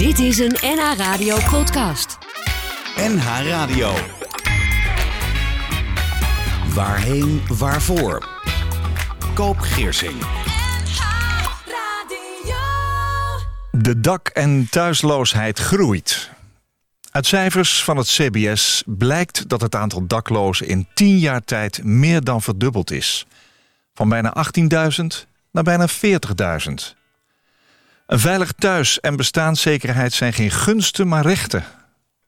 Dit is een NH Radio podcast. NH Radio. Waarheen, waarvoor? Koop Geersing. De dak- en thuisloosheid groeit. Uit cijfers van het CBS blijkt dat het aantal daklozen in 10 jaar tijd meer dan verdubbeld is. Van bijna 18.000 naar bijna 40.000. Een veilig thuis en bestaanszekerheid zijn geen gunsten, maar rechten.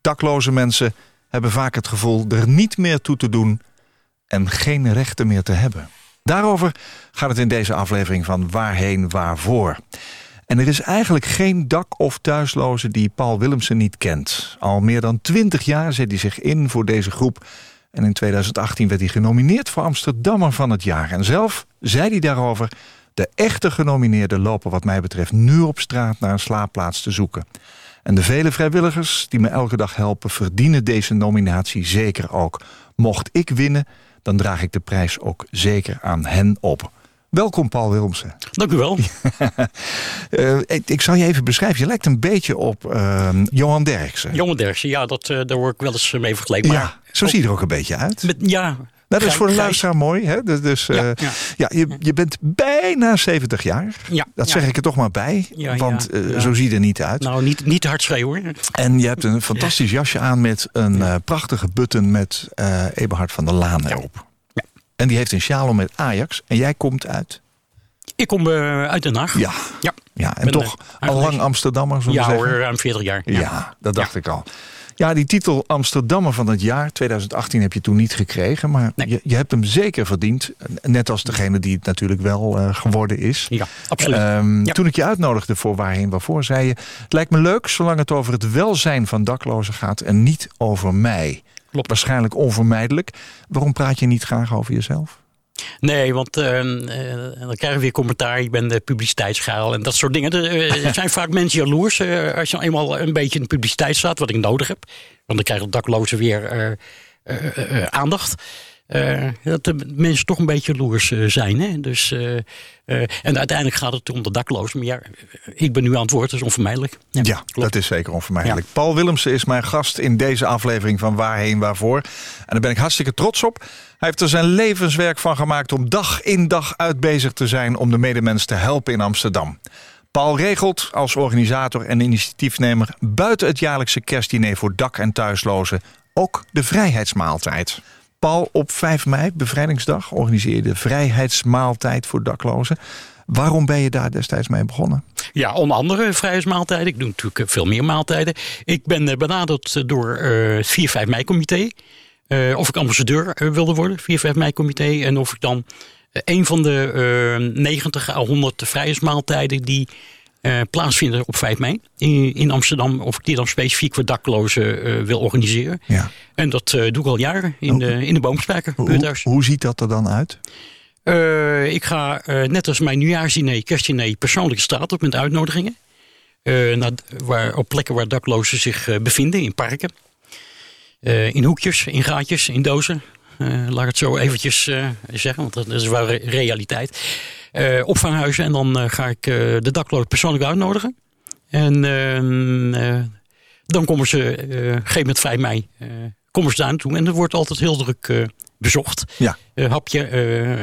Dakloze mensen hebben vaak het gevoel er niet meer toe te doen en geen rechten meer te hebben. Daarover gaat het in deze aflevering van Waarheen Waarvoor. En er is eigenlijk geen dak- of thuisloze die Paul Willemsen niet kent. Al meer dan twintig jaar zet hij zich in voor deze groep. En in 2018 werd hij genomineerd voor Amsterdammer van het jaar. En zelf zei hij daarover... de echte genomineerden lopen wat mij betreft nu op straat naar een slaapplaats te zoeken. En de vele vrijwilligers die me elke dag helpen... verdienen deze nominatie zeker ook. Mocht ik winnen, dan draag ik de prijs ook zeker aan hen op. Welkom Paul Willemsen. Dank u wel. Uh, ik, ik, zal je even beschrijven. Je lijkt een beetje op uh, Johan Derksen. Johan Derksen, ja, dat, uh, daar word ik wel eens mee vergeleken. Maar ja, zo zie je er ook een beetje uit. Met, ja. Dat is voor de luisteraar mooi. Hè? Dus, ja, ja. ja je, je, bent bijna 70 jaar. Ja, dat zeg ik er toch maar bij. want zo zie je er niet uit. Nou, niet, niet te hard schreeuwen hoor. En je hebt een fantastisch jasje aan met een prachtige button met Eberhard van der Laan erop. En die heeft een sjaal om met Ajax. En jij komt uit? Ik kom uit Den Haag. Ja. ja. ja en ben, toch al lang Amsterdammer, ja, zeggen? hoor, ruim 40 jaar. Ja, dat dacht ik al. Ja, die titel Amsterdammer van het jaar 2018 heb je toen niet gekregen. Maar nee. je, je, hebt hem zeker verdiend. Net als degene die het natuurlijk wel uh, geworden is. Ja, absoluut. Um, Toen ik je uitnodigde voor Waarheen Waarvoor, zei je... Het lijkt me leuk zolang het over het welzijn van daklozen gaat en niet over mij. Klopt. Waarschijnlijk onvermijdelijk. Waarom praat je niet graag over jezelf? Nee, want uh, uh, dan krijgen we weer commentaar. Je bent de publiciteitsschaal en dat soort dingen. Er uh, zijn vaak mensen jaloers uh, als je eenmaal een beetje in de publiciteit staat, wat ik nodig heb. Want dan krijgen daklozen weer uh, aandacht. Dat de mensen toch een beetje jaloers zijn. Hè? Dus, en uiteindelijk gaat het om de daklozen. Maar ja, ik ben nu aan het woord, dat is onvermijdelijk. Ja, ja dat is zeker onvermijdelijk. Ja. Paul Willemsen is mijn gast in deze aflevering van Waarheen Waarvoor. En daar ben ik hartstikke trots op. Hij heeft er zijn levenswerk van gemaakt om dag in dag uit bezig te zijn om de medemens te helpen in Amsterdam. Paul regelt als organisator en initiatiefnemer buiten het jaarlijkse kerstdiner voor dak- en thuislozen ook de vrijheidsmaaltijd. Paul, op 5 mei, bevrijdingsdag, organiseer je de vrijheidsmaaltijd voor daklozen. Waarom ben je daar destijds mee begonnen? Ja, onder andere vrijheidsmaaltijden. Ik doe natuurlijk veel meer maaltijden. Ik ben benaderd door het 4-5 mei-comité. Of ik ambassadeur wilde worden, 4-5 mei-comité. En of ik dan een van de 90 à 100 vrijheidsmaaltijden die plaatsvinden op 5 mei in, in, Amsterdam, of ik die dan specifiek voor daklozen wil organiseren. Ja. En dat doe ik al jaren in, de, in de Boomspijker, hoe, hoe ziet dat er dan uit? ik ga net als mijn nieuwjaarsdiner, kerstdiner, persoonlijk straat op met uitnodigingen. naar, waar, op plekken waar daklozen zich bevinden, in parken. In hoekjes, in gaatjes, in dozen. Laat ik het zo eventjes zeggen, want dat is wel re realiteit. Opvanghuizen en dan ga ik de daklozen persoonlijk uitnodigen. En ehm, dan komen ze, gegeven met 5 mei, komen ze daar naartoe. En er wordt altijd heel druk bezocht. Ja. hapje,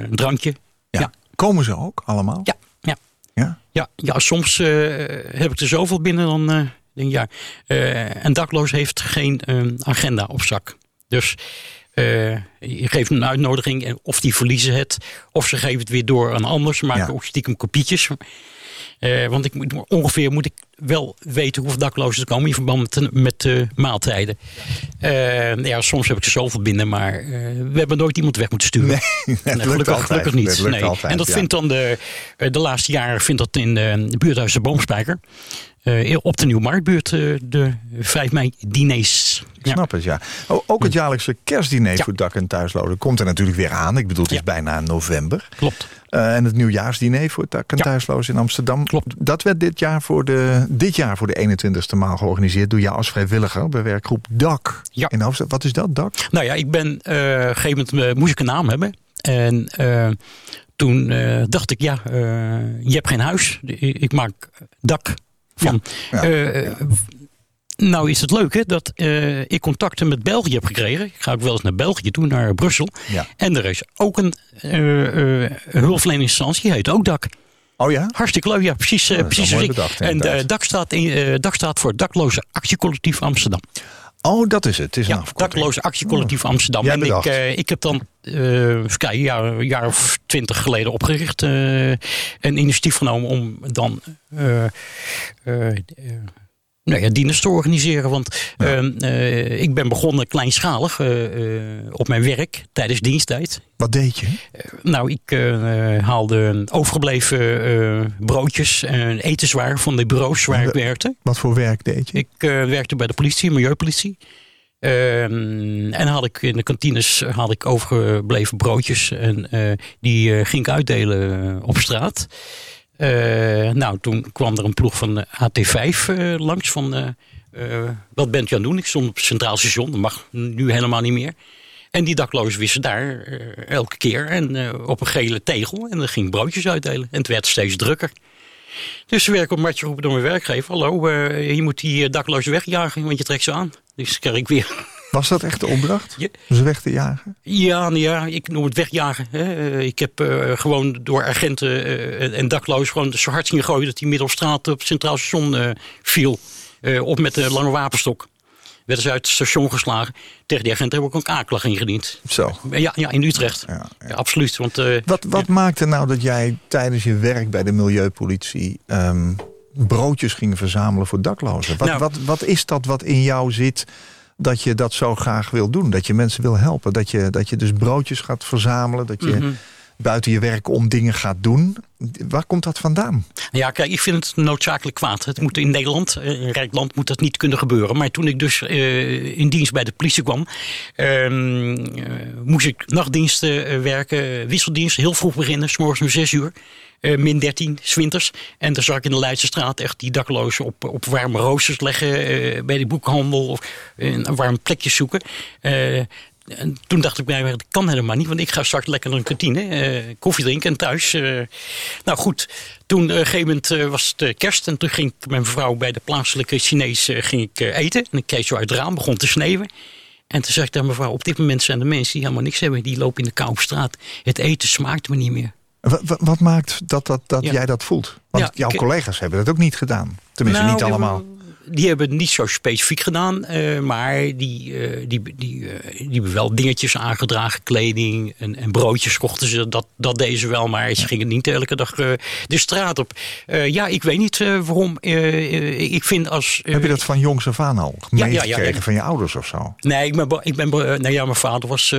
een drankje. Ja. ja. Komen ze ook allemaal? Ja. Ja, ja? ja, ja soms heb ik er zoveel binnen dan denk ja, uh, een dakloos heeft geen uh, agenda op zak. Dus uh, je geeft een uitnodiging en of die verliezen het, of ze geven het weer door aan anders, maken ja. ook stiekem kopietjes. want ik moet, ongeveer moet ik wel weten hoeveel daklozen er komen in verband met, met uh, maaltijden. Ja. ja. soms heb ik er zoveel binnen, maar we hebben nooit iemand weg moeten sturen. Nee, nee, gelukkig, altijd, gelukkig niet. Nee. Altijd, en dat ja. vindt dan de, de laatste jaren vindt dat in de buurthuis de Boomspijker. Op de Nieuwmarktbuurt de 5 mei diners. Ik snap het, ja. Ook het jaarlijkse kerstdiner Ja. voor dak- en thuisloden komt er natuurlijk weer aan. Ik bedoel, het is bijna november. Klopt. En het nieuwjaarsdiner voor dak- en thuislozen in Amsterdam. Klopt. Dat werd dit jaar, voor de, dit jaar voor de 21ste maal georganiseerd door jou als vrijwilliger bij werkgroep DAK. Ja. In. Wat is dat, DAK? Nou ja, ik ben eh, op een gegeven moment eh, moest ik een naam hebben. En eh, toen dacht ik, ja, je hebt geen huis. Ik maak dak Van, Ja, eh, Nou is het leuk hè, dat ik contacten met België heb gekregen. Ik ga ook wel eens naar België toe, naar Brussel. Ja. En er is ook een, uh, uh, hulpverleningsinstantie, heet ook DAC. Oh ja? Hartstikke leuk, ja, precies. is precies bedacht, en uh, DAC, staat in, staat voor Dakloze Actiecollectief Amsterdam. Oh, dat is het. Het is Ja, dakloze actiecollectief Amsterdam. Jij en ik, eh, ik heb dan, eh kijken, een jaar, jaar of twintig geleden opgericht. eh een initiatief genomen om dan eh, eh, eh, nou ja, dienst te organiseren. Want eh, eh, ik ben begonnen kleinschalig eh, eh, op mijn werk tijdens diensttijd. Wat deed je? Nou, ik haalde overgebleven broodjes en etenswaar van de bureaus waar ik werkte. Wat voor werk deed je? Ik werkte bij de politie, milieupolitie. Ehm, en had ik in de kantines had ik overgebleven broodjes. En die ging ik uitdelen op straat. Eh, nou, toen kwam er een ploeg van de AT5 eh, langs. Van, eh, eh, wat bent u aan het doen? Ik stond op Centraal Station. Dat mag nu helemaal niet meer. En die daklozen wisten daar eh, elke keer. En eh, op een gele tegel. En dan ging broodjes uitdelen. En het werd steeds drukker. Dus ze werd op matje geroepen door mijn werkgever. Hallo, eh, je moet die eh, daklozen wegjagen, want je trekt ze aan. Dus kreeg ik weer... Was dat echt de opdracht? Ja. Ze weg te jagen? Ja, nou ja, ik noem het wegjagen. Hè. Eh, Ik heb eh, gewoon door agenten eh, en daklozen gewoon zo hard zien gooien... dat hij midden op straat op het Centraal Station viel. Op met een lange wapenstok. Werden ze uit het station geslagen. Tegen die agenten heb ik ook een aanklacht ingediend. Zo. Ja, ja in Utrecht. Ja, Ja, absoluut. Want, Wat, wat maakte nou dat jij tijdens je werk bij de milieupolitie... ehm, broodjes ging verzamelen voor daklozen? Wat, Nou. wat, wat is dat wat in jou zit dat je dat zo graag wil doen? Dat je mensen wil helpen? Dat je, dat je dus broodjes gaat verzamelen? Dat je Mhm. buiten je werk om dingen gaat doen? Waar komt dat vandaan? Ja, kijk, ik vind het noodzakelijk kwaad. Het moet in Nederland, eh, een rijk land, moet dat niet kunnen gebeuren. Maar toen ik dus eh, in dienst bij de politie kwam, ehm, eh, moest ik nachtdiensten werken, wisseldienst, heel vroeg beginnen, s morgens om zes uur. Eh, min 13, zwinters. En dan zag ik in de Leidse straat echt die daklozen op, op warme roosters leggen. eh, bij de boekhandel of een warm plekje zoeken. Eh, en toen dacht ik bij mij, dat kan helemaal niet. Want ik ga straks lekker naar een kantine, eh, koffie drinken en thuis. nou goed, toen gegeven was het kerst. En toen ging ik mijn vrouw bij de plaatselijke Chinees ging ik, eten. En ik keek zo uit het raam, begon te sneeuwen. En toen zei ik tegen mijn vrouw, op dit moment zijn er mensen die helemaal niks hebben. Die lopen in de kou straat. Het eten smaakt me niet meer. Wat, wat, maakt dat, dat, dat Ja. jij dat voelt? Want jouw collega's hebben dat ook niet gedaan. Tenminste, Nou, niet allemaal. Die hebben het niet zo specifiek gedaan, eh, maar die, eh, die, die, eh, die hebben wel dingetjes aangedragen, kleding en, en broodjes kochten ze. Dat, dat deden ze wel, maar ze gingen niet elke dag de straat op. Ja, ik weet niet waarom. Ik vind als. Heb je dat van jongs af aan al ja, meegekregen ja. van je ouders of zo? Nee, ik ben, be- ik ben, be- nou ja, mijn vader was,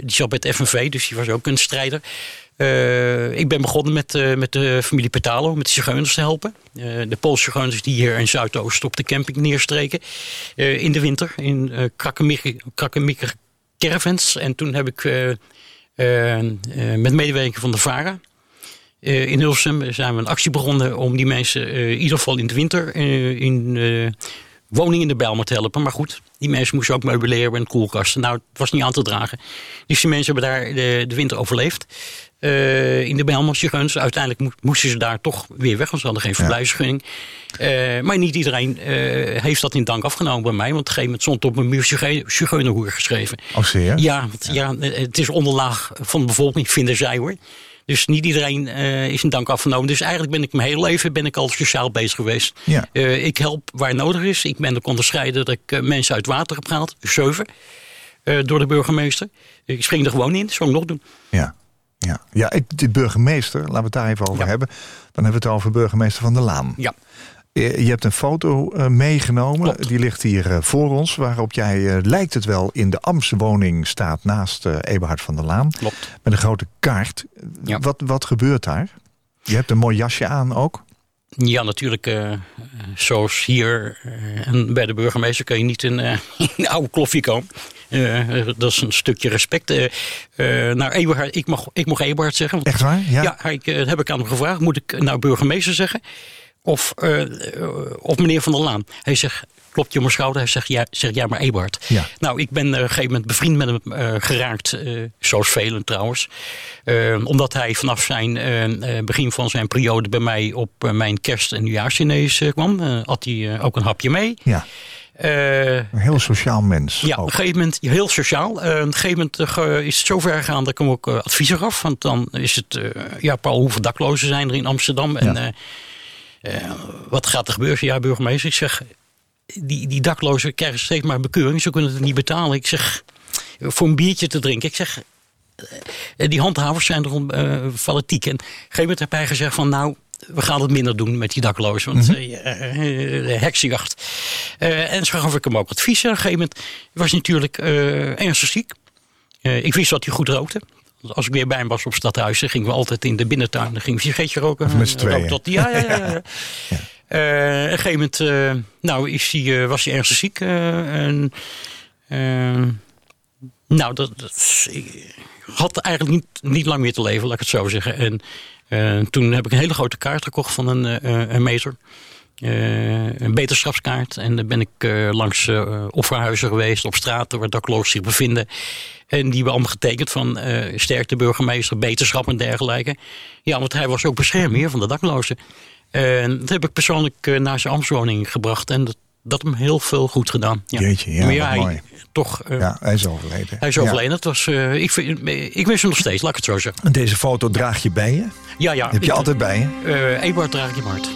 die zat bij het FNV, dus die was ook een strijder. Eh, ik ben begonnen met, eh, met de familie Petalo, met de zigeuners te helpen. Eh, de Poolse zigeuners die hier in Zuidoost op de camping neerstreken. in de winter, in uh, krakkemikkige caravans. En toen heb ik met medewerking van de VARA... in Hilversum zijn we een actie begonnen om die mensen in ieder geval in de winter in woningen in de Bijlmer te helpen. Maar goed, die mensen moesten ook meubileren en koelkasten. Nou, het was niet aan te dragen. Dus die mensen hebben daar de winter overleefd. Eh, in de Bijlmer Zigeuns. Uiteindelijk mo- moesten ze daar toch weer weg, want ze hadden geen verblijfsvergunning. Eh, maar niet iedereen eh, heeft dat in dank afgenomen bij mij. Want op een gegeven moment stond op mijn muur Zigeu- Zigeunerhoer geschreven. Oh? Ja, want, ja. het is onderlaag van de bevolking, vinden zij hoor. Dus niet iedereen is een dank afgenomen. Dus eigenlijk ben ik mijn hele leven ben ik al sociaal bezig geweest. Ja. Ik help waar nodig is. Ik ben ook onderscheiden dat ik mensen uit water heb gehaald. Zeven. door de burgemeester. Ik spring er gewoon in. Zou ik nog doen. Ja, ja. ja ik, de burgemeester, laten we het daar even over Ja. hebben. Dan hebben we het over burgemeester Van der Laan. Ja. Je hebt een foto eh, meegenomen, Klopt. die ligt hier eh, voor ons... waarop jij, eh, lijkt het wel, in de Amstse woning staat naast Eberhard van der Laan. Klopt. Met een grote kaart. Ja. Wat, wat gebeurt daar? Je hebt een mooi jasje aan ook. Ja, natuurlijk. eh, zoals hier en bij de burgemeester kun je niet in, in een oude kloffie komen. Eh, eh, dat is een stukje respect. Eh nou, Eberhard, ik mag, ik mag Eberhard zeggen. want- Echt waar? Ja. Ja, ik, heb ik aan hem gevraagd. Moet ik nou burgemeester zeggen? Of, of meneer Van der Laan? Hij zegt, klopt je op mijn schouder. Hij zegt, ja, zeg jij maar Ebert. Ja. Nou, ik ben op een gegeven moment bevriend met hem geraakt. zoals velen trouwens. Omdat hij vanaf zijn begin van zijn periode bij mij op mijn kerst- en nieuwjaarsdiners kwam. had hij ook een hapje mee. Ja, Eh, een heel sociaal mens. ja, op een gegeven moment heel sociaal. Eh, op een gegeven moment eh, is het zo ver gegaan dat ik hem ook adviezen gaf. Want dan is het, ja, Paul, hoeveel daklozen zijn er in Amsterdam? En Ja. wat gaat er gebeuren? Ja, burgemeester, ik zeg, die, die daklozen krijgen steeds maar bekeuring. Ze kunnen het niet betalen. Ik zeg, voor een biertje te drinken. Ik zeg, die handhavers zijn eh fanatiek. En op een gegeven moment heb hij gezegd van, nou, we gaan het minder doen met die daklozen. Want eh, eh, heksenjacht. Eh, en zo gaf ik hem ook advies. Op een gegeven moment was hij natuurlijk eh, ernstig ziek. Ik wist dat hij goed rookte. Als ik weer bij hem was op stadhuizen, gingen we altijd in de binnentuin. Dan gingen we sigaretje roken. Met z'n tweeën. Tot, ja, ja, ja. ja. Op een gegeven moment nou, is hij, was hij ernstig ziek. en, nou, dat, dat ik had eigenlijk niet, niet lang meer te leven, laat ik het zo zeggen. En eh, toen heb ik een hele grote kaart gekocht van een, eh, een meter. Eh, een beterschapskaart. En dan ben ik eh, langs eh offerhuizen geweest, op straten waar daklozen zich bevinden. En die hebben allemaal getekend van eh sterkte burgemeester, beterschap en dergelijke. Ja, want hij was ook beschermheer van de daklozen. En dat heb ik persoonlijk eh, naar zijn ambtswoning gebracht. En dat, dat hem heel veel goed gedaan. Ja. Jeetje, ja, maar wat hij, mooi. toch, eh, Ja, hij is overleden. hij is Ja. overleden. Het was, eh, ik, vind- ik mis hem nog steeds, laat ik het zo zeggen. En Deze foto draag je bij je? Ja, ja. Heb je altijd bij je? eh Ebert draag mijn hart.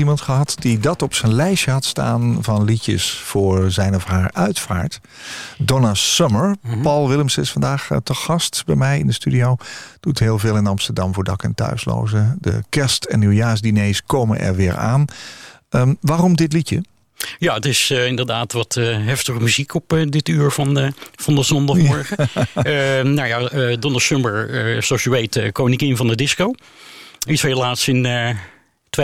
Iemand gehad die dat op zijn lijstje had staan van liedjes voor zijn of haar uitvaart. Donna Summer. Mhm. Paul Willems is vandaag eh, te gast bij mij in de studio. Doet heel veel in Amsterdam voor dak- en thuislozen. De kerst- en nieuwjaarsdiners komen er weer aan. Ehm, waarom dit liedje? Ja, het is eh, inderdaad wat eh, heftige muziek op dit uur van de, van de zondagmorgen. Eh, nou ja, Donna Summer, zoals je weet, koningin van de disco. Is helaas in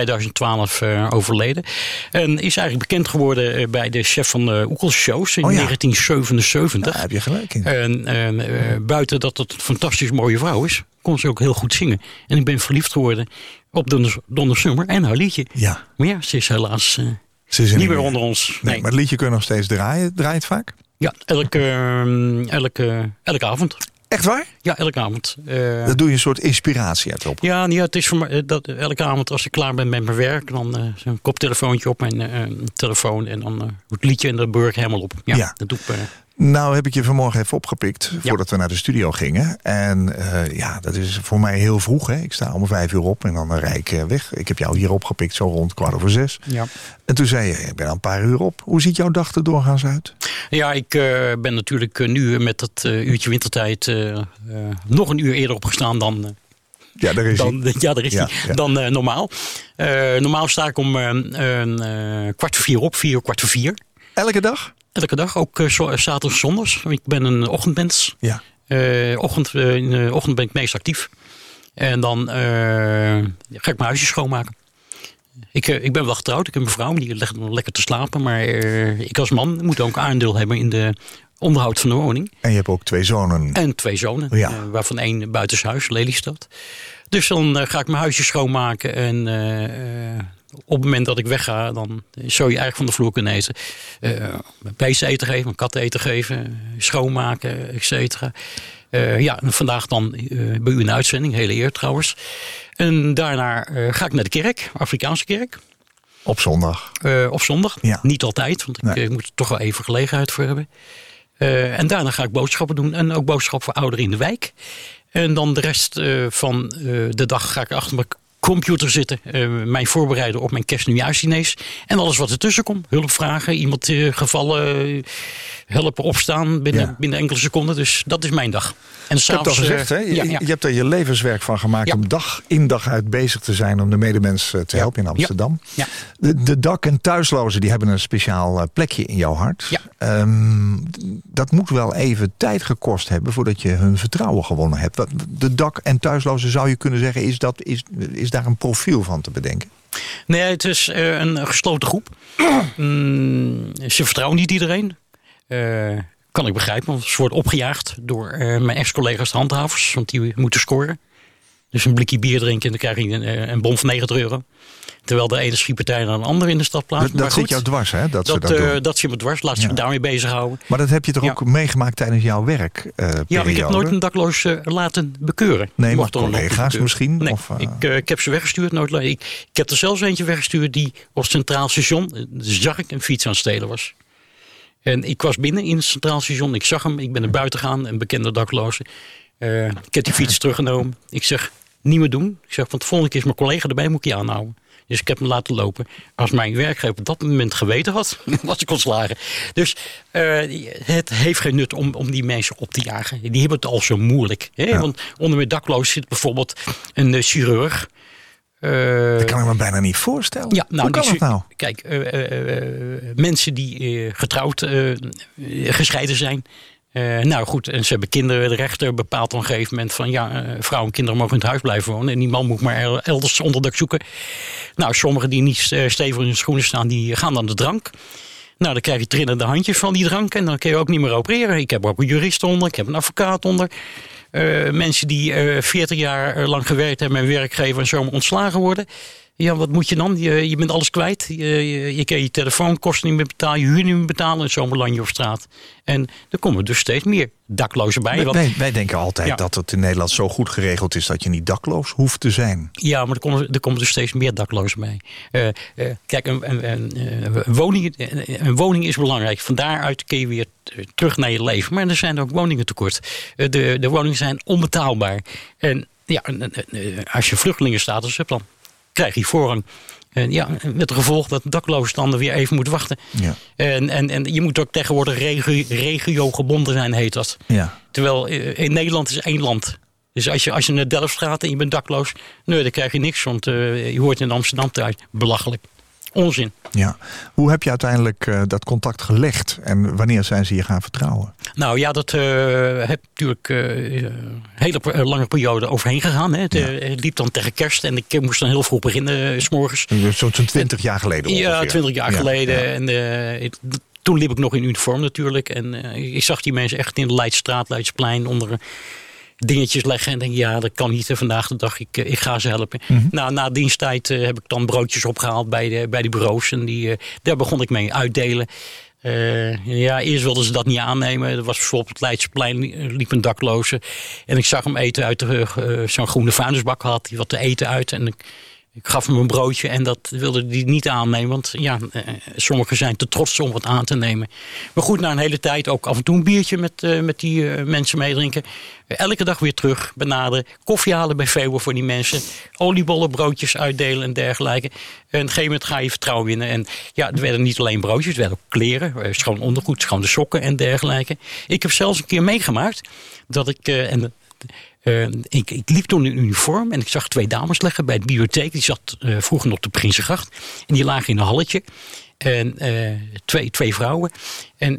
2012 eh, overleden. En is eigenlijk bekend geworden eh, bij de chef van de Oekels Shows in Oh ja. 1977. Daar heb je gelijk in. En eh, buiten dat het een fantastisch mooie vrouw is, kon ze ook heel goed zingen. En ik ben verliefd geworden op Donna Summer en haar liedje. Ja, Maar ja, ze is helaas ze is niet meer onder ons. Nee, Nee. maar het liedje kun je nog steeds draaien. Draait vaak? Ja, elke, eh, elke, elke avond. Echt waar? Ja, elke avond. Eh, Dat doe je een soort inspiratie uit op. ja, ja, het is voor mij eh, dat elke avond als ik klaar ben met mijn werk, dan eh zo'n koptelefoontje op mijn telefoon en dan het liedje dan beur ik helemaal op. Ja, Ja. dat doe ik. Nou heb ik je vanmorgen even opgepikt voordat we naar de studio gingen. En eh, ja, dat is voor mij heel vroeg. Hè. Ik sta om vijf uur op en dan rijd ik eh, weg. Ik heb jou hier opgepikt zo rond kwart over zes. ja. En toen zei je, ik ben al een paar uur op. Hoe ziet jouw dag er doorgaans uit? Ja, ik eh, ben natuurlijk nu met dat uurtje wintertijd nog een uur eerder opgestaan dan, Ja, daar is dan, ja, daar is Ja, dan normaal. Normaal sta ik om kwart voor vier op, vier kwart voor vier. Elke dag? Elke dag, ook eh, zo- zaterdag zondags. Ik ben een ochtendmens. Ja. Eh, ochtend, eh, in de ochtend ben ik meest actief. En dan eh, ga ik mijn huisje schoonmaken. Ik, eh, ik ben wel getrouwd. Ik heb een vrouw, die legt me lekker te slapen. Maar eh, ik als man moet ook aandeel hebben in de onderhoud van de woning. En je hebt ook twee zonen. En twee zonen, Ja. eh, waarvan één buitenshuis, Lelystad. Dus dan eh, ga ik mijn huisje schoonmaken. En eh, eh, op het moment dat ik wegga, dan zou je eigenlijk van de vloer kunnen eten. Eh mijn beesten eten geven, mijn katten eten geven, schoonmaken, et cetera. Eh, ja, en vandaag dan eh, bij u een uitzending, hele eer trouwens. En daarna eh, ga ik naar de kerk, Afrikaanse kerk. Op zondag. Eh, op zondag. Ja. Niet altijd, want ik eh, moet er toch wel even gelegenheid voor hebben. Eh, en daarna ga ik boodschappen doen. En ook boodschappen voor ouderen in de wijk. En dan de rest eh, van eh, de dag ga ik achter mijn computer zitten. eh, mij voorbereiden op mijn kerstnieuwjaarsdiners. En alles wat ertussen komt. Hulpvragen, iemand eh, gevallen, eh, helpen opstaan binnen, Ja. binnen enkele seconden. Dus dat is mijn dag. En Ik heb het al s'avonds, gezegd, hè? eh, Je, ja, ja. je hebt er je levenswerk van gemaakt Ja. om dag in dag uit bezig te zijn om de medemens eh, te helpen in Amsterdam. Ja. De, de dak- en thuislozen die hebben een speciaal eh, plekje in jouw hart. Ehm, dat moet wel even tijd gekost hebben voordat je hun vertrouwen gewonnen hebt. De dak- en thuislozen zou je kunnen zeggen, is, dat, is, is daar een profiel van te bedenken? Nee, het is eh, een gesloten groep. Mm, ze vertrouwen niet iedereen. Eh, kan ik begrijpen, want ze wordt opgejaagd door eh, mijn ex-collega's de handhavers, want die moeten scoren. Dus een blikje bier drinken en dan krijg je een, eh, een bon van 90 euro. Terwijl de ene schietpartij naar een andere in de stad plaatst. dat dat zit jou dwars, hè? Dat, ze dat, dat doen. dat zit me dwars. Laat Ja. daarmee bezighouden. Maar dat heb je toch ja. ook meegemaakt tijdens jouw werk? eh, Ja, ik heb nooit een dakloos laten bekeuren. Nee, maar collega's misschien? Nee, Of, ik, ik heb ze weggestuurd. Nooit, ik, ik heb er zelfs eentje weggestuurd die op het Centraal Station, zag ik, een fiets aan het stelen was. En ik was binnen in het Centraal Station. Ik zag hem. Ik ben naar buiten gegaan. Een bekende dakloze. Eh, ik heb die fiets teruggenomen. Ik zeg, niet meer doen. Ik zeg, want de volgende keer is mijn collega erbij, moet ik je aanhouden. Dus ik heb hem laten lopen. Als mijn werkgever op dat moment geweten had, was ik ontslagen. Dus eh, het heeft geen nut om, om die mensen op te jagen. Die hebben het al zo moeilijk. Hè? Ja. Want onder mijn dakloos zit bijvoorbeeld een eh, chirurg. Eh, Dat kan ik me bijna niet voorstellen. ja, nou, Hoe kan die dat nou? Kijk, eh, eh, mensen die getrouwd, gescheiden zijn. nou goed, en ze hebben kinderen. De rechter bepaalt op een gegeven moment van ja, vrouwen en kinderen mogen in het huis blijven wonen. En die man moet maar el- elders onderdak zoeken. Nou, sommigen die niet stevig in hun schoenen staan, die gaan dan de drank. Nou, dan krijg je trillende handjes van die drank en dan kun je ook niet meer opereren. Ik heb ook een jurist onder, ik heb een advocaat onder. Eh, mensen die eh 40 jaar eh, lang gewerkt hebben een werkgever en zomaar ontslagen worden. Ja, wat moet je dan? Je, je bent alles kwijt. Je, je, je kan je telefoonkosten niet meer betalen, je huur niet meer betalen en zomaar land je op straat. En er komen dus steeds meer daklozen bij. Wij, want- wij, wij denken altijd Ja. dat het in Nederland zo goed geregeld is dat je niet dakloos hoeft te zijn. Ja, maar er komen, er komen dus steeds meer daklozen bij. Eh, eh, kijk, een, een, een, eh, woning, een woning is belangrijk. Van daaruit kun je weer terug naar je leven. Maar er zijn ook woningen tekort. De, de woningen zijn onbetaalbaar. En ja, als je vluchtelingenstatus hebt, dan krijg je voorrang. En ja, met het gevolg dat er weer even moeten wachten. Ja. En, en, en je moet ook tegenwoordig regio, regio gebonden zijn, heet dat. Ja. Terwijl eh, in Nederland is één land. Dus als je, als je naar Delft gaat en je bent dakloos, nee, dan krijg je niks. Want eh, je hoort in Amsterdam thuis. Belachelijk. Onzin. ja. Hoe heb je uiteindelijk eh, dat contact gelegd? En wanneer zijn ze je gaan vertrouwen? Nou ja, dat uh, heb natuurlijk uh, een hele uh, lange periode overheen gegaan. Hè. Het, Ja. het liep dan tegen kerst en ik moest dan heel vroeg beginnen, s s'morgens. Zo'n 20 jaar geleden ongeveer. Ja, twintig jaar Ja, geleden. ja. En eh, ik- toen liep ik nog in uniform natuurlijk. En eh, ik zag die mensen echt in de Leidstraat, Leidsplein onder eh, dingetjes leggen. En denk, ja, dat kan niet. En vandaag de dag, ik, eh, ik ga ze helpen. Nou, na diensttijd eh, heb ik dan broodjes opgehaald bij de, bij die bureaus. En die, eh, daar begon ik mee uitdelen. Ja, eerst wilden ze dat niet aannemen. Er was bijvoorbeeld het Leidseplein li- liep een dakloze. En ik zag hem eten uit de, zo'n groene vuilnisbak had. hij wat te eten uit. En ik, ik gaf hem een broodje en dat wilde hij niet aannemen. Want ja, eh, sommigen zijn te trots om wat aan te nemen. Maar goed, na een hele tijd ook af en toe een biertje met, eh, met die eh, mensen meedrinken. Elke dag weer terug benaderen. Koffie halen bij Veeuwen voor die mensen. Oliebollen, broodjes uitdelen en dergelijke. En op een gegeven moment ga je vertrouwen winnen. En ja, er werden niet alleen broodjes, er werden ook kleren. Schoon ondergoed, schone sokken en dergelijke. Ik heb zelfs een keer meegemaakt dat ik... en, eh, ik, ik liep toen in uniform en ik zag twee dames liggen bij de bibliotheek. Die zat eh, vroeger nog op de Prinsengracht. En die lagen in een halletje. En eh, twee, twee vrouwen. En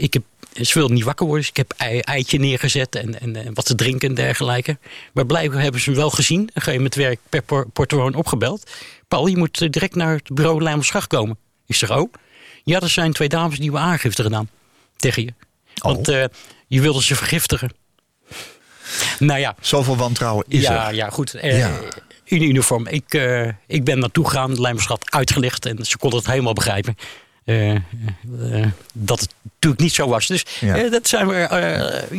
ik heb, ze wilden niet wakker worden. Dus ik heb ei, eitje neergezet en, en, en wat te drinken en dergelijke. Maar blijkbaar hebben ze hem wel gezien. Een gegeven moment werd ik per por- portofoon opgebeld. Paul, je moet direct naar het bureau Lijmersgracht komen. Ik zeg, oh? Ja, er zijn twee dames die hebben aangifte gedaan. Tegen je. Want eh, je wilde ze vergiftigen. Nou ja, Zoveel wantrouwen is ja, er. ja, goed. Eh, Ja. In uniform. Ik, eh, ik ben naartoe gegaan, de Lijmerschat uitgelicht. En ze konden het helemaal begrijpen. eh, dat het natuurlijk niet zo was. Dus Ja. dat zijn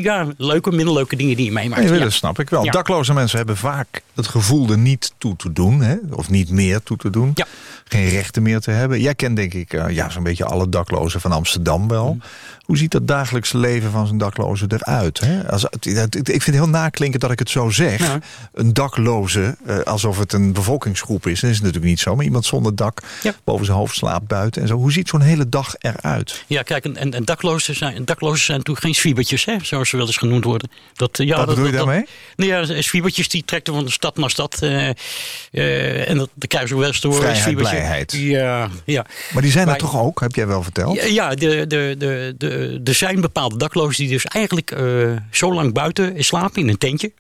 ja, leuke, minder leuke dingen die je meemaakt. Nee, ja. dat snap ik wel. Dakloze mensen hebben vaak het gevoel er niet toe te doen. Hè? Of niet meer toe te doen. Ja. Geen rechten meer te hebben. Jij kent denk ik eh, ja, zo'n beetje alle daklozen van Amsterdam wel. Hoe ziet dat dagelijks leven van zo'n dakloze eruit? Hè? Als, ik vind het heel naklinken dat ik het zo zeg. Ja. Een dakloze, eh, alsof het een bevolkingsgroep is. Dat is natuurlijk niet zo. Maar iemand zonder dak, Ja. boven zijn hoofd slaapt buiten. En zo. Hoe ziet zo'n hele dag eruit? Ja, kijk, en, en, en daklozen, zijn, daklozen zijn natuurlijk geen zwiebertjes, hè, zoals ze wel eens genoemd worden. Dat, eh, ja, Wat dat, bedoel je dat- daarmee? Nou ja, zwiebertjes die trekken van de stad naar stad. eh, eh, en dat, dan krijgen ze wel eens te horen. Vrijheid. Ja, ja. Maar die zijn er Maar- toch ook, heb jij wel verteld? Ja, de, de, de, de, er zijn bepaalde daklozen die dus eigenlijk eh, zo lang buiten slapen in een tentje.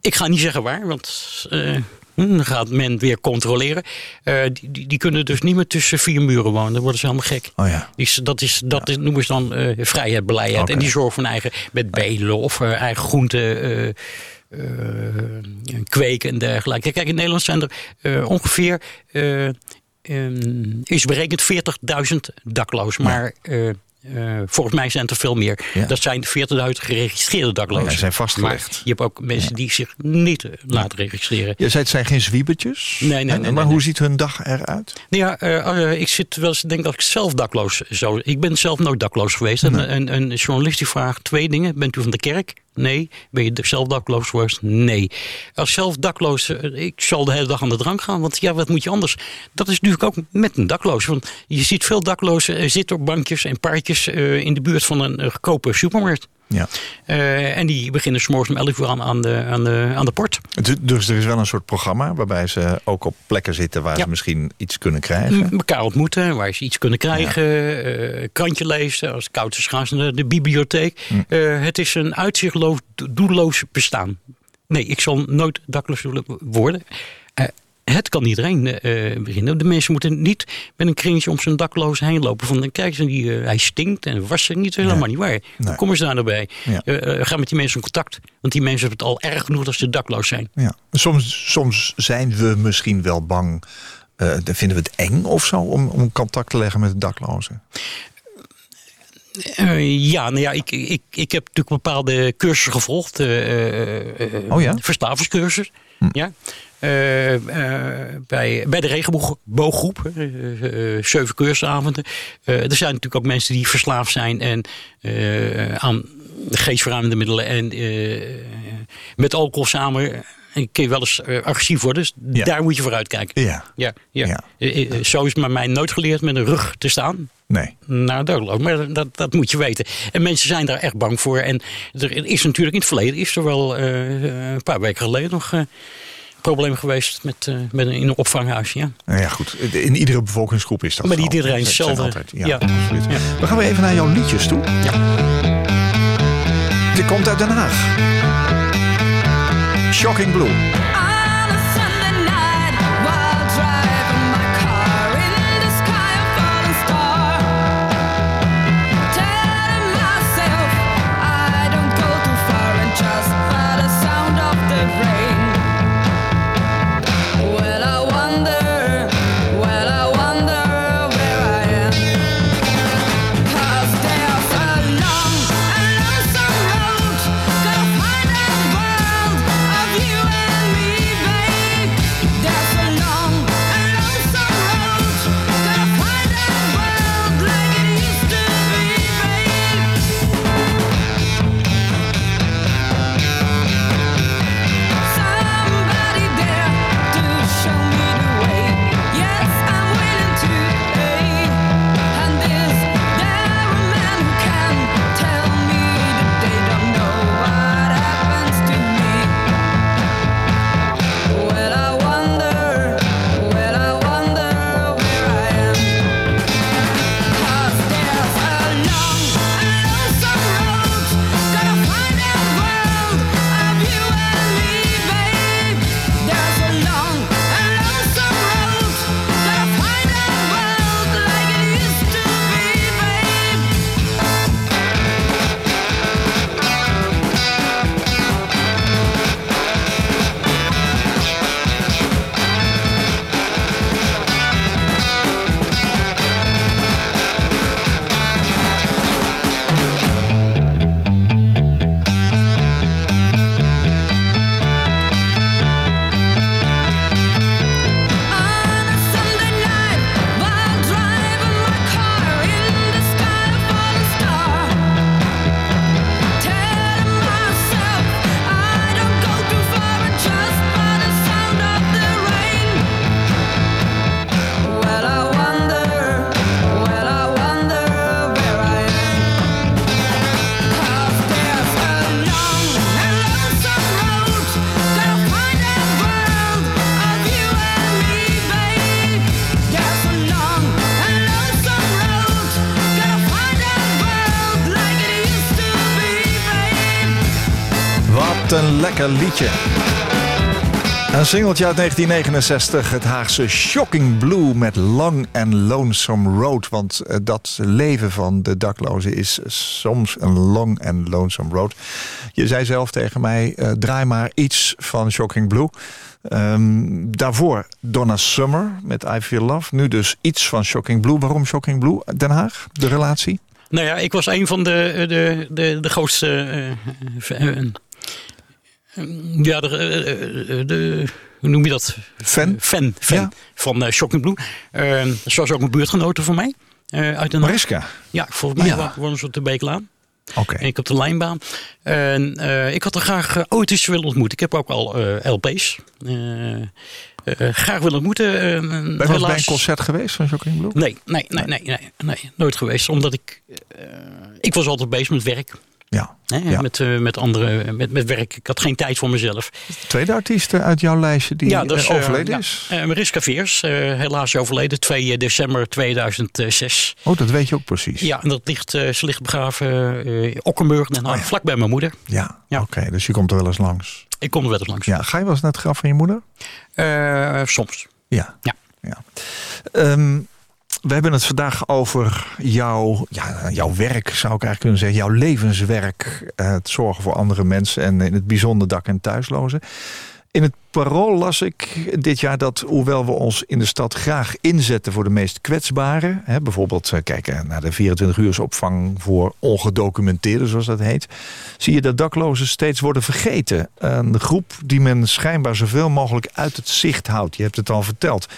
Ik ga niet zeggen waar, want hm, dan gaat men weer controleren. Die, die, die kunnen dus niet meer tussen vier muren wonen. Dan worden ze helemaal gek. Oh ja. Die, is- dat is, dat is, noemen ze dan vrijheid, blijheid. En die zorgen voor hun eigen met bedelen of eigen groenten. Eh, kweken en dergelijke. Kijk, in Nederland zijn er eh, ongeveer, eh, ehm, is berekend 40.000 daklozen. Maar eh, volgens mij zijn het er veel meer. Ja. Dat zijn 40.000 geregistreerde daklozen. Ja, zijn vastgelegd. Maar je hebt ook mensen die zich niet eh, laten registreren. Je zei het zijn geen zwiebertjes. Nee, nee, nee, Maar nee, hoe nee. ziet hun dag eruit? Nou ja, eh, ik zit wel eens te denken dat ik zelf dakloos zou. Ik ben zelf nooit dakloos geweest. En een, een journalist die vraagt twee dingen: bent u van de kerk? Nee. Ben je zelf dakloos geweest? Nee. Als zelf dakloos, ik zal de hele dag aan de drank gaan. Want ja, wat moet je anders? Dat is natuurlijk ook met een dakloos. Want je ziet veel daklozen zitten op bankjes en paardjes eh, in de buurt van een eh, goedkope supermarkt. Ja. Eh, en die beginnen 's morgens om 11 uur aan, aan, de, aan, de, aan de port. Dus er is wel een soort programma waarbij ze ook op plekken zitten waar Ja. ze misschien iets kunnen krijgen. M- elkaar ontmoeten, waar ze iets kunnen krijgen, krantje lezen. Als koud is gaan ze naar de bibliotheek. Eh, het is een uitzichtloos, do- doelloos bestaan. Nee, ik zal nooit dakloos worden. Het kan iedereen eh, beginnen. De mensen moeten niet met een kringetje om zijn dakloos heen lopen. Van, ze, die, eh, hij stinkt en was er niet. Dat is helemaal niet waar. Nee. Kom eens daar nou bij. Ja. Eh, ga met die mensen in contact. Want die mensen hebben het al erg genoeg als ze dakloos zijn. Ja. Soms, soms zijn we misschien wel bang. dan vinden we het eng of zo om, om contact te leggen met de daklozen. Ja, nou ja, ik, ik, ik heb natuurlijk bepaalde cursussen gevolgd. eh, eh, Oh ja? Verslavingscursus. Ja. Eh, eh, bij, bij de regenbooggroep, eh, zeven cursusavonden. Eh, er zijn natuurlijk ook mensen die verslaafd zijn en, aan geestverruimende middelen en met alcohol samen En kun je wel eens eh, agressief worden. Dus Ja. daar moet je voor uitkijken. Ja. Ja, ja. Ja. Eh, eh, Zo is het mij nooit geleerd met een rug te staan Nee. een dakloos. Maar dat, dat moet je weten. En mensen zijn daar echt bang voor. En er is natuurlijk in het verleden, is er wel een paar weken geleden nog een probleem geweest met, met een, in een opvanghuis. Ja. Nou ja, goed. In iedere bevolkingsgroep is dat Maar niet iedereen hetzelfde. altijd- Ja, Ja. absoluut. Ja. Dan gaan we even naar jouw liedjes toe. Ja. Dit komt uit Den Haag. Shocking Blue. Liedje. Een singeltje uit 1969, het Haagse Shocking Blue met Long and Lonesome Road. Want eh, dat leven van de daklozen is soms een long and lonesome road. Je zei zelf tegen mij, eh, draai maar iets van Shocking Blue. Ehm, daarvoor Donna Summer met I Feel Love. Nu dus iets van Shocking Blue. Waarom Shocking Blue? Den Haag, de relatie? Nou ja, ik was een van de, de, de, de grootste. eh, eh, eh, ja, de, eh, eh, de, hoe noem je dat? Fan? Fan, fan Ja. van eh, Shocking Blue. Eh zoals ook een buurtgenoten van mij. eh, uit. Mariska. Ja, volgens mij Ja. wonen ze op de Beeklaan. Oké. En ik op de lijnbaan. En eh, ik had er graag eh, ooit eens willen ontmoeten. Ik heb ook al eh, LP's. eh, eh, graag willen ontmoeten. eh, Ben je bij een concert geweest van Shocking Blue? Nee, nee, nee, nee, nee, nee, nooit geweest. Omdat ik, eh, ik was altijd bezig met werk. Ja. Ja. met, eh, met andere, met, met werk. Ik had geen tijd voor mezelf. Tweede artiest eh, uit jouw lijstje die ja, eh, overleden ja. is. Eh, Mariska Veers, helaas overleden 2 december 2006. Oh, dat weet je ook precies. Ja, en dat ligt, ze ligt begraven in Okkenburg, Den Haag, Oh ja. vlak bij mijn moeder. Ja, Ja. oké. dus je komt er wel eens langs. Ik kom er wel eens langs. Ja, ga je wel eens naar het graf van je moeder? Soms. Ja. Ja. ja. Ehm, we hebben het vandaag over jouw, ja, jouw werk, zou ik eigenlijk kunnen zeggen. Jouw levenswerk. eh, Het zorgen voor andere mensen en in het bijzonder dak- en thuislozen. In het parool las ik dit jaar dat, hoewel we ons in de stad graag inzetten voor de meest kwetsbaren, hè, bijvoorbeeld eh, kijken naar de 24-uursopvang voor ongedocumenteerden, zoals dat heet, zie je dat daklozen steeds worden vergeten. Een groep die men schijnbaar zoveel mogelijk uit het zicht houdt. Je hebt het al verteld.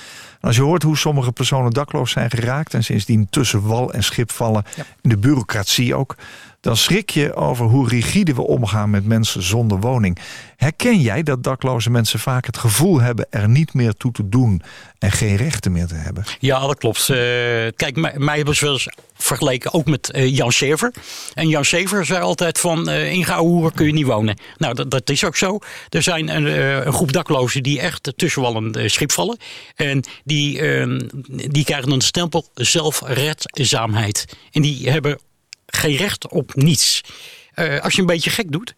Als je hoort hoe sommige personen dakloos zijn geraakt en sindsdien tussen wal en schip vallen, in de bureaucratie ook, dan schrik je over hoe rigide we omgaan met mensen zonder woning. Herken jij dat dakloze mensen vaak het gevoel hebben er niet meer toe te doen en geen rechten meer te hebben? Ja, dat klopt. Eh, kijk, mij, hebben ze wel eens vergeleken ook met eh, Jan Sever. En Jan Sever zei altijd van uh, in kun je niet wonen. Nou, dat, dat is ook zo. Er zijn een, een groep daklozen die echt tussen wel een schip vallen. En die, ehm, die krijgen de stempel zelfredzaamheid. En die hebben geen recht op niets. Eh, als je een beetje gek doet,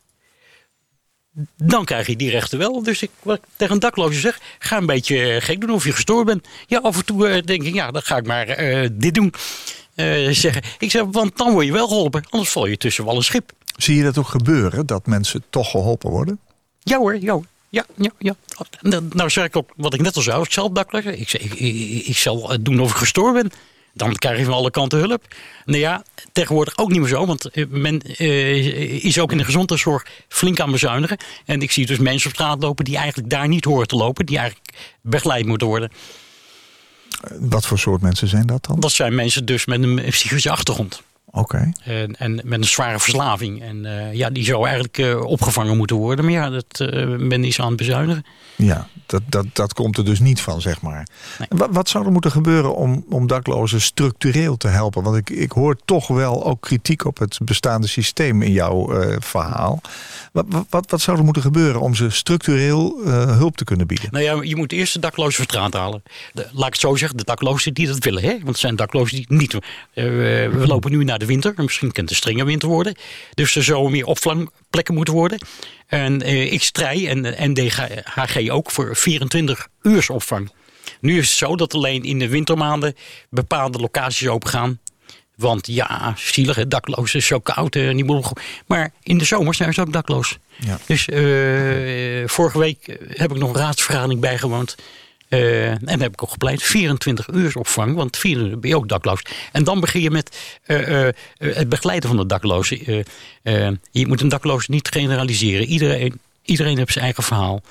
dan krijg je die rechten wel. Dus ik wat ik tegen een dakloze zeg, ga een beetje gek doen of je gestoord bent. Ja, af en toe eh, denk ik, ja, dan ga ik maar eh, dit doen. Eh, zeggen. Ik zeg, want dan word je wel geholpen, anders val je tussen wel een schip. Zie je dat ook gebeuren, dat mensen toch geholpen worden? Ja hoor, ja hoor. Ja, ja, ja. Nou, zeg ik ook wat ik net al zei, zelf dakloze. Ik, zeg, ik, ik, ik zal doen of ik gestoord ben. Dan krijg je van alle kanten hulp. Nou ja, tegenwoordig ook niet meer zo. Want eh, men eh, is ook in de gezondheidszorg flink aan bezuinigen. En ik zie dus mensen op straat lopen die eigenlijk daar niet horen te lopen. Die eigenlijk begeleid moeten worden. Wat voor soort mensen zijn dat dan? Dat zijn mensen dus met een psychische achtergrond. Oké. En, en met een zware verslaving. En eh, ja, die zou eigenlijk eh, opgevangen moeten worden. Maar ja, dat uh, men is aan het bezuinigen. Ja, dat, dat, dat komt er dus niet van, zeg maar. Nee. Wat, wat zou er moeten gebeuren om, om daklozen structureel te helpen? Want ik, ik hoor toch wel ook kritiek op het bestaande systeem in jouw verhaal. Wat, wat, wat zou er moeten gebeuren om ze structureel hulp te kunnen bieden? Nou ja, je moet eerst de daklozen van straat halen. De, laat ik het zo zeggen, de daklozen die dat willen. Hè? Want het zijn daklozen die niet... We lopen nu naar de winter. Misschien kan het een strenge winter worden. Dus er zouden meer opvangplekken moeten worden. En ik strijd en NDHG ook voor 24 uur opvang. Nu is het zo dat alleen in de wintermaanden bepaalde locaties open gaan. Want ja, zielig, hè, dakloos is zo koud. Uh, niet mogelijk. Maar in de zomer zijn ze ook dakloos. Ja. Dus uh, vorige week heb ik nog een raadsvergadering bijgewoond. Uh, en dan heb ik ook gepleit, 24 uur opvang, want 4 uur ben je ook dakloos. En dan begin je met uh, uh, het begeleiden van de daklozen. je moet een dakloos niet generaliseren. Iedereen, iedereen heeft zijn eigen verhaal.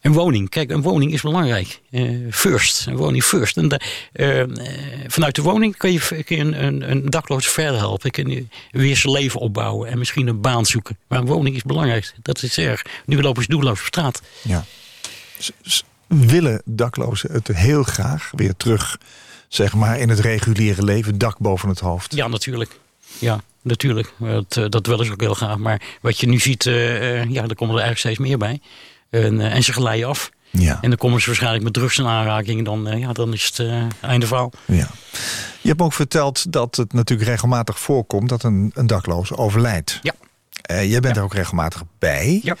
een woning, kijk, een woning is belangrijk. first, een woning first. En vanuit de woning kun je, kun je een, een, een dakloos verder helpen. Kun je weer zijn leven opbouwen en misschien een baan zoeken. Maar een woning is belangrijk, dat is erg. Nu lopen ze doelloos op straat. Ja willen daklozen het heel graag weer terug, zeg maar, in het reguliere leven, dak boven het hoofd? Ja, natuurlijk. Ja, natuurlijk. Dat, dat willen ze ook heel graag. Maar wat je nu ziet, uh, ja, er komen er eigenlijk steeds meer bij. En, uh, en ze geleiden af. Ja. En dan komen ze waarschijnlijk met drugs in aanraking. Dan, uh, ja, dan is het einde verhaal. Ja. Je hebt ook verteld dat het natuurlijk regelmatig voorkomt dat een, een dakloos overlijdt. Ja. jij bent ja. er ook regelmatig bij. Ja.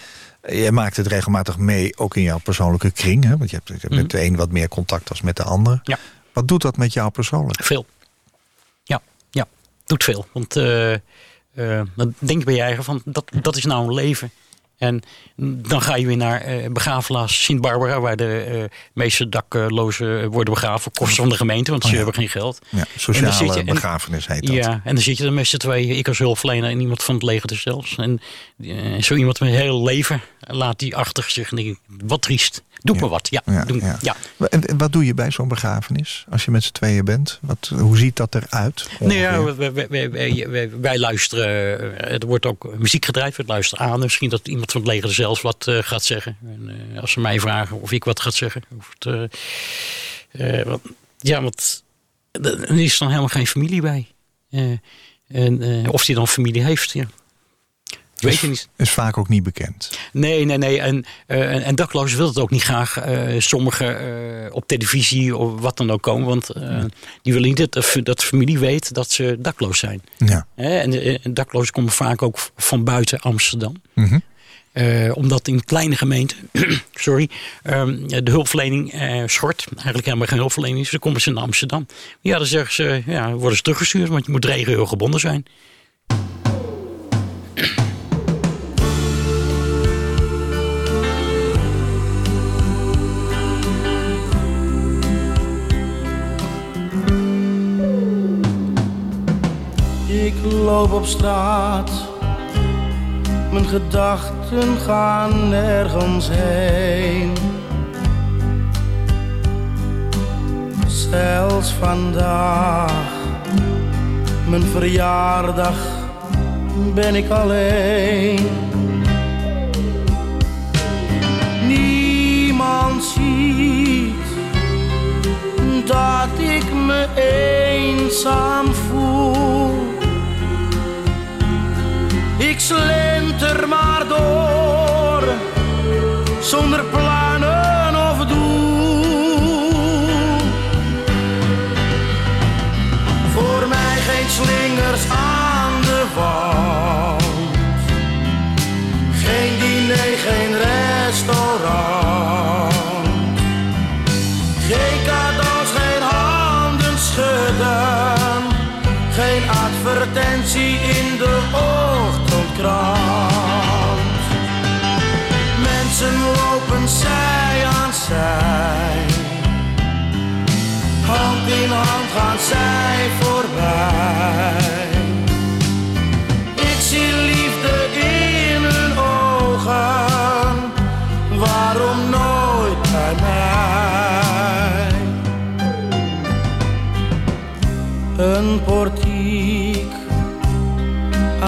Je maakt het regelmatig mee, ook in jouw persoonlijke kring. Hè? Want je hebt, je hebt Mhm. met de een wat meer contact als met de ander. Ja. Wat doet dat met jou persoonlijk? Veel. Ja, ja. Doet veel. Want uh, uh, dan denk je bij je eigen van, dat, dat is nou een leven. En dan ga je weer naar uh, begraafplaats Sint-Barbara... waar de uh, meeste daklozen worden begraven. Kosten van de gemeente, want Oh, ze ja. hebben geen geld. Ja, sociale je- en- begrafenis heet dat. Ja, en dan zit je er met z'n tweeën. Ik als hulpverlener en iemand van het leger er zelfs. En uh, zo iemand met heel leven laat die achter zich. En denk ik, wat triest. Doe Ja. maar wat. Ja, Ja, doe, ja. ja. En, wat doe je bij zo'n begrafenis? Als je met z'n tweeën bent? Wat, hoe ziet dat eruit? Nee, ja, ongeveer? wij, wij, wij, wij- wij- wij luisteren. eh, Er wordt ook muziek gedraaid. We luisteren aan. Misschien dat iemand van het leger er zelfs wat eh, gaat zeggen. En, eh, als ze mij vragen of ik wat gaat zeggen. Of het, wat- ja, want er is dan helemaal geen familie bij. En, of die dan familie heeft, ja. Weet je niet. Is vaak ook niet bekend. Nee, nee, nee. En, uh, en, en daklozen wil het ook niet graag. Uh, sommigen uh, op televisie of wat dan ook komen. Want die willen niet dat, dat de familie weet dat ze dakloos zijn. Ja. En, en daklozen komen vaak ook van buiten Amsterdam. Mm -hmm. Uh, omdat in kleine gemeenten, sorry, um, de hulpverlening uh, schort. Eigenlijk helemaal geen hulpverlening is. Dan komen ze naar Amsterdam. Ja, dan zeggen ze, ja, worden ze teruggestuurd, want je moet regio gebonden zijn. Ik loop op straat, mijn gedachten gaan nergens heen. Zelfs vandaag Mijn verjaardag ben ik alleen. Niemand ziet dat ik me eenzaam voel. Ik slenter maar door, zonder plannen of doel. Voor mij geen slingers aan de wand. Geen diner, geen restaurant. Geen cadeaus, geen handen schudden. Geen advertentie in de Mensen lopen zij aan zij. Hand in hand gaan zij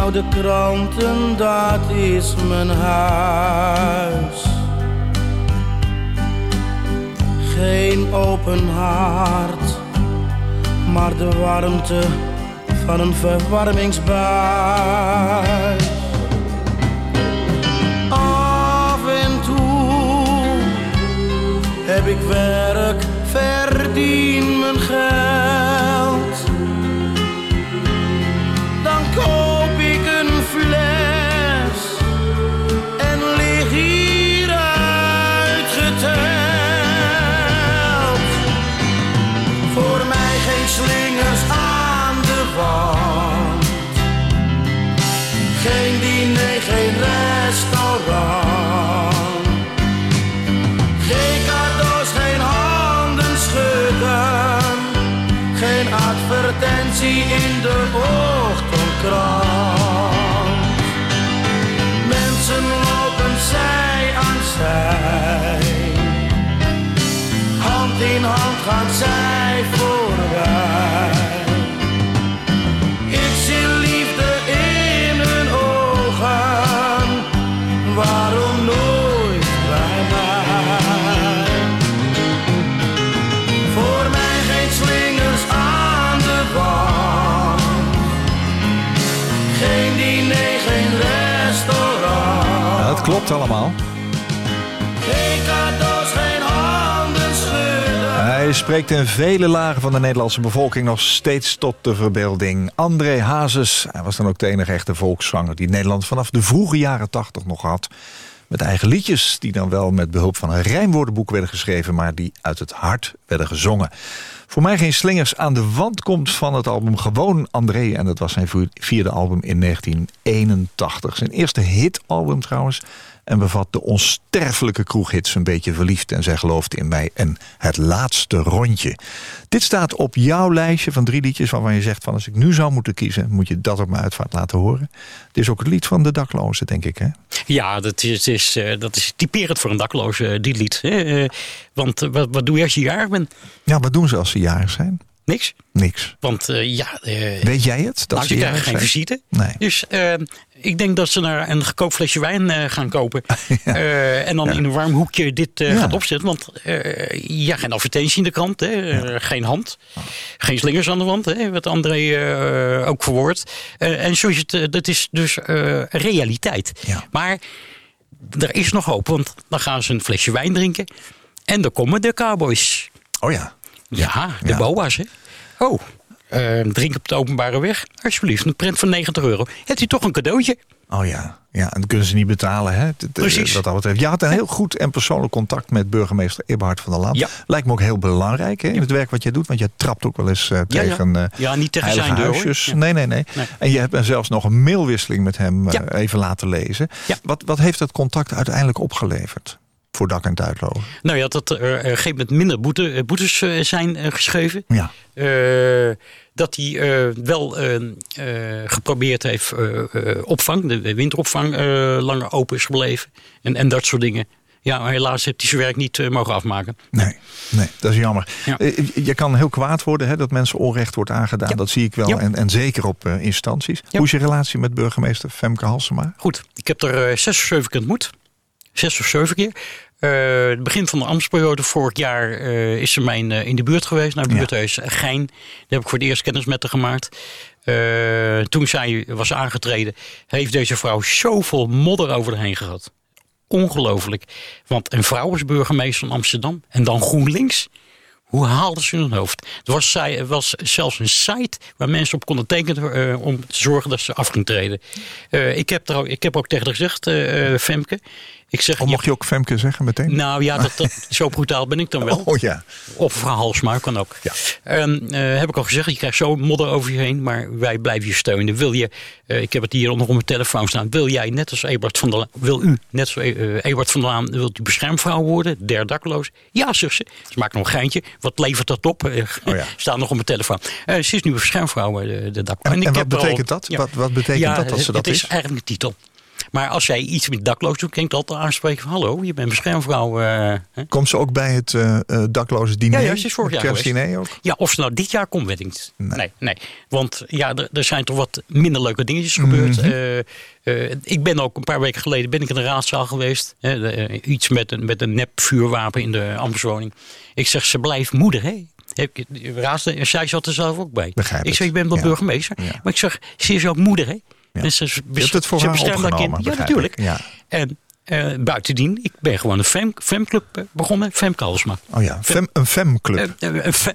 oude kranten, dat is mijn huis. Geen open haard, maar de warmte van een verwarmingsbuis. Af en toe heb ik werk, verdien advertentie in de ochtendkrant. Mensen lopen zij aan zij. Hand in hand gaan zij klopt allemaal. Hij spreekt in vele lagen van de Nederlandse bevolking nog steeds tot de verbeelding. André Hazes, hij was dan ook de enige echte volkszanger die Nederland vanaf de vroege jaren tachtig nog had. Met eigen liedjes die dan wel met behulp van een rijmwoordenboek werden geschreven, maar die uit het hart werden gezongen. Voor mij geen slingers aan de wand komt van het album Gewoon André. En dat was zijn vierde album in 1981. Zijn eerste hitalbum trouwens. En bevat de onsterfelijke kroeghits Een beetje verliefd en Zij geloofde in mij. En Het laatste rondje. Dit staat op jouw lijstje van drie liedjes waarvan je zegt van als ik nu zou moeten kiezen, moet je dat op mijn uitvaart laten horen. Dit is ook het lied van de daklozen, denk ik. Hè? Ja, dat is, is, eh, dat is typerend voor een dakloze, eh, dit lied. hè. Eh, want wat, wat doe je als je jarig bent? Ja, wat doen ze als ze jarig zijn? Niks. Niks. Want eh, ja, eh, Weet jij het? Dat nou, ze krijgen geen visite. Nee. Dus eh, ik denk dat ze naar een gekookt flesje wijn gaan kopen. En dan Ja. in een warm hoekje dit Ja. gaat opzetten. Want ja, geen advertentie in de krant. Hè, geen hand. Geen slingers aan de wand. Hè, wat André ook verwoordt. En zoals je het, dat is dus realiteit. Maar er is nog hoop. Want dan gaan ze een flesje wijn drinken. En dan komen de cowboys. Oh ja. Ja, de Ja. boa's, hè? Oh, eh, drink op de openbare weg. Alsjeblieft, een print van 90 euro. Hebt u toch een cadeautje? Oh ja. Ja, en dat kunnen ze niet betalen. Hè? Dat- dat- Precies. Wat dat betreft. Je had een heel goed en persoonlijk contact met burgemeester Eberhard van der Laan. Ja. Lijkt me ook heel belangrijk hè, in het werk wat je doet. Want je trapt ook wel eens eh, Ja, ja. tegen, eh, Ja, niet tegen zijn deur, huisjes. Nee, nee, nee, Nee. En je hebt zelfs nog een mailwisseling met hem eh, Ja. even laten lezen. Ja. Wat, wat heeft dat contact uiteindelijk opgeleverd? Voor dak en tuitlozen. Nou ja, dat er op een gegeven moment minder boete, eh, boetes eh, zijn eh, geschreven. Ja. Dat hij wel eh, eh, geprobeerd heeft opvang, de winteropvang, langer open is gebleven. En, en dat soort dingen. Ja, maar helaas heeft hij zijn werk niet mogen afmaken. Nee, nee, dat is jammer. Ja. Je kan heel kwaad worden hè, dat mensen onrecht wordt aangedaan. Ja. Dat zie ik wel. Ja. En, en zeker op instanties. Hoe is je relatie met burgemeester Femke Halsema? Goed, ik heb er eh, zes of zeven keer ontmoet. Zes of zeven keer. Eh, het begin van de ambtsperiode vorig jaar eh, is ze mijn in, in de buurt geweest. Naar het Ja. buurthuis Gein. Daar heb ik voor het eerst kennis met haar gemaakt. Eh, toen zij was aangetreden, heeft deze vrouw zoveel modder over de heen gehad. Ongelooflijk. Want een vrouw is burgemeester van Amsterdam. En dan GroenLinks. Hoe haalden ze hun hoofd? Er was, zij- er was zelfs een site waar mensen op konden tekenen eh, om te zorgen dat ze af ging treden. Eh, ik, heb er ook, ik heb ook tegen haar gezegd, eh, eh, Femke. Ik zeg, Of mocht je ook Femke zeggen meteen? nou ja, dat, dat, zo brutaal ben ik dan wel. Oh ja. Of mevrouw Halsma, kan ook. Ja. Ehm, eh, heb ik al gezegd, je krijgt zo modder over je heen, maar wij blijven je steunen. Wil je, eh, ik heb het hier nog op mijn telefoon staan, wil jij net als Ebert van der Laan, wil u net als eh, Ebert van der Laan, wilt u beschermvrouw worden, der dakloos? Ja, zegt ze. Ze maakt nog een geintje. Wat levert dat op? Eh, Oh ja. Staat nog op mijn telefoon. Eh, ze is nu beschermvrouw, eh, de, dakloos. En, en wat al- betekent dat? Ja. Wat, wat betekent Ja, dat als ze het, dat het is? is eigenlijk een titel. Maar als jij iets met dakloos doet, kan ik altijd aanspreken van... hallo, je bent beschermvrouw. hè? Komt ze ook bij het eh eh, dakloze diner? Ja, ja, ze is vorig jaar kerstdiner ook? Ja, of ze nou dit jaar komt, weet ik niet. Nee. Nee, nee. Want ja, er, zijn toch wat minder leuke dingetjes gebeurd. Mhm. Ik ben ook een paar weken geleden ben ik in de raadzaal geweest. Hè, iets met een, met een nep vuurwapen in de ambtswoning. Ik zeg, ze blijft moeder, hè? Heb ik- zij zat er zelf ook bij. Begrijp ik zeg, ik ben wel Ja. burgemeester. Ja. Maar ik zeg, ze is ook moeder, hè? En ze, Je hebt het voor haar opgenomen, kind. Ja, natuurlijk. En eh, buitendien, ik ben gewoon een fem, femclub eh, begonnen. Femke Halsma. Oh ja, fem, een femclub. Eh,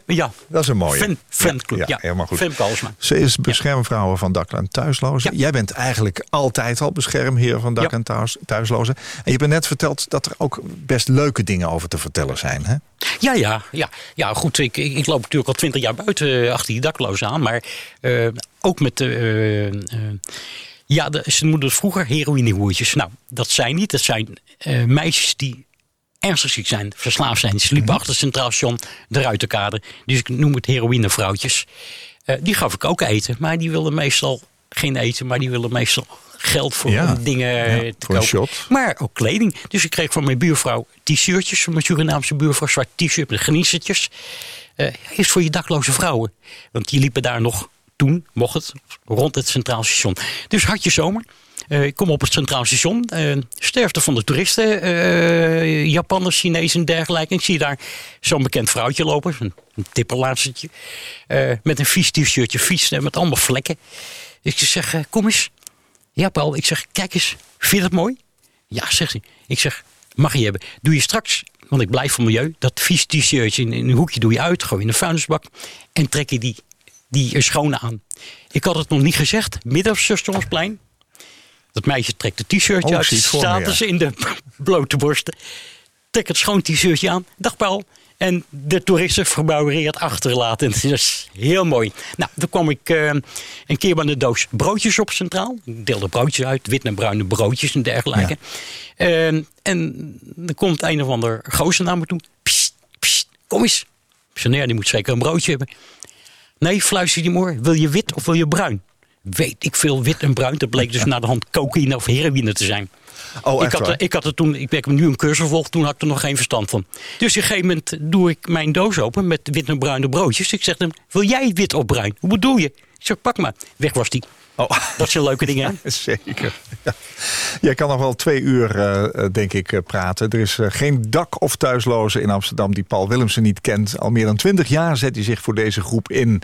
ja, dat is een mooie. fan, fanclub. Ja, Ja, ja, helemaal goed. Femke Halsma. Ze is beschermvrouwen van dak- en thuislozen. Jij bent eigenlijk altijd al beschermheer van dak- en thuis- thuislozen. En je hebt net verteld dat er ook best leuke dingen over te vertellen zijn. Hè? Ja, ja, ja. ja goed, ik, ik, loop natuurlijk al twintig jaar buiten achter die daklozen aan. Maar ook met de... eh, eh, ja, de, ze noemden vroeger heroïnehoertjes. Nou, dat zijn niet. Dat zijn eh, meisjes die ernstig ziek zijn, verslaafd zijn. Ze liepen achter het Centraal Station, de Ruiterkade. Dus ik noem het heroïnevrouwtjes. Eh, die gaf ik ook eten. Maar die wilden meestal geen eten. Maar die willen meestal geld voor Ja. dingen eh, Ja, te voor een kopen. shot. Maar ook kleding. Dus ik kreeg van mijn buurvrouw t-shirtjes. Van mijn Surinaamse buurvrouw zwart t-shirt met gniesertjes. Eh is voor je dakloze vrouwen. Want die liepen daar nog toen, mocht het, rond het Centraal Station. Dus had je zomer. Eh, ik kom op het Centraal Station. eh sterfte van de toeristen. eh Japanners, Chinezen en dergelijke. Ik zie daar zo'n bekend vrouwtje lopen. Een, eh, met een vies t-shirtje. Vies, met allemaal vlekken. Ik zeg, kom eens. Ja, Paul. Ik zeg, kijk eens. Vind je dat mooi? Ja, zegt hij. Ik zeg, mag je hebben. Doe je straks, want ik blijf voor milieu, dat vies t-shirtje in, in een hoekje doe je uit. Gooi in de vuilnisbak. En trek je die, die eh, schone aan. Ik had het nog niet gezegd. Midden op Stationsplein. Dat meisje trekt het t-shirtje Oh, uit. me, Staat ja. dus in de blote borsten. Trek het schoon t-shirtje aan. Dag Paul. En de toeristen verbouwereerd achterlaten. Dat is heel mooi. Nou, toen kwam ik eh, een keer bij een doos broodjes op centraal. Ik deelde broodjes uit, wit en bruine broodjes en dergelijke. En, en er komt een of ander gozer naar me toe. Psst, psst, kom eens. Die moet zeker een broodje hebben. Nee, fluisterde die moor. Wil je wit of wil je bruin? Weet ik veel, wit en bruin. Dat bleek dus naar de hand cocaïne of heroïne te zijn. Oh, ik, had, ik had er toen, ik heb nu een cursus gevolgd, toen had ik er nog geen verstand van. Dus op een gegeven moment doe ik mijn doos open met wit en bruine broodjes. Ik zeg hem, wil jij wit of bruin? Hoe bedoel je? Ik zeg, pak maar. Weg was die. Oh. Dat zijn leuke dingen, hè? Zeker. Ja. Jij kan nog wel twee uur, eh, eh, denk ik, eh, praten. Er is geen dak- of thuisloze in Amsterdam die Paul Willemsen niet kent. Al meer dan twintig jaar zet hij zich voor deze groep in.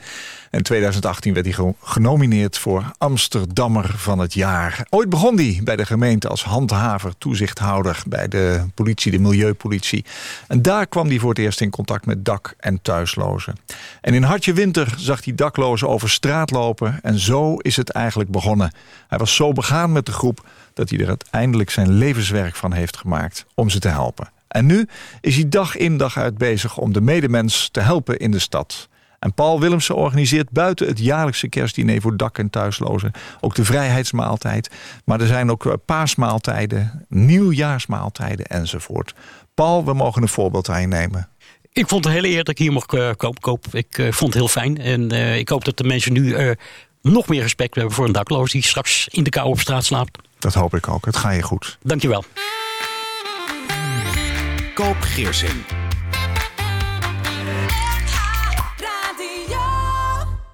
En in 2018 werd hij ge- genomineerd voor Amsterdammer van het jaar. Ooit begon hij bij de gemeente als handhaver, toezichthouder... bij de politie, de milieupolitie. En daar kwam hij voor het eerst in contact met dak- en thuislozen. En in Hartje Winter zag hij daklozen over straat lopen... en zo is het eigenlijk begonnen. Hij was zo begaan met de groep dat hij er uiteindelijk zijn levenswerk van heeft gemaakt om ze te helpen. En nu is hij dag in dag uit bezig om de medemens te helpen in de stad. En Paul Willemsen organiseert buiten het jaarlijkse kerstdiner voor dak- en thuislozen ook de vrijheidsmaaltijd. Maar er zijn ook eh, paasmaaltijden, nieuwjaarsmaaltijden enzovoort. Paul, we mogen een voorbeeld aan nemen. Ik vond het hele eer dat ik hier mocht eh, koop. Ik eh, vond het heel fijn. En eh, ik hoop dat de mensen nu eh, nog meer respect hebben voor een dakloos die straks in de kou op straat slaapt. Dat hoop ik ook. Het gaat je goed. Dankjewel. Koop Geersing. Radio.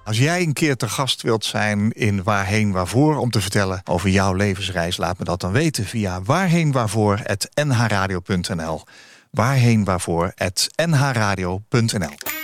Als jij een keer te gast wilt zijn in Waarheen Waarvoor om te vertellen over jouw levensreis, laat me dat dan weten via waarheenwaarvoor.nhradio.nl. Waarheenwaarvoor.nhradio.nl.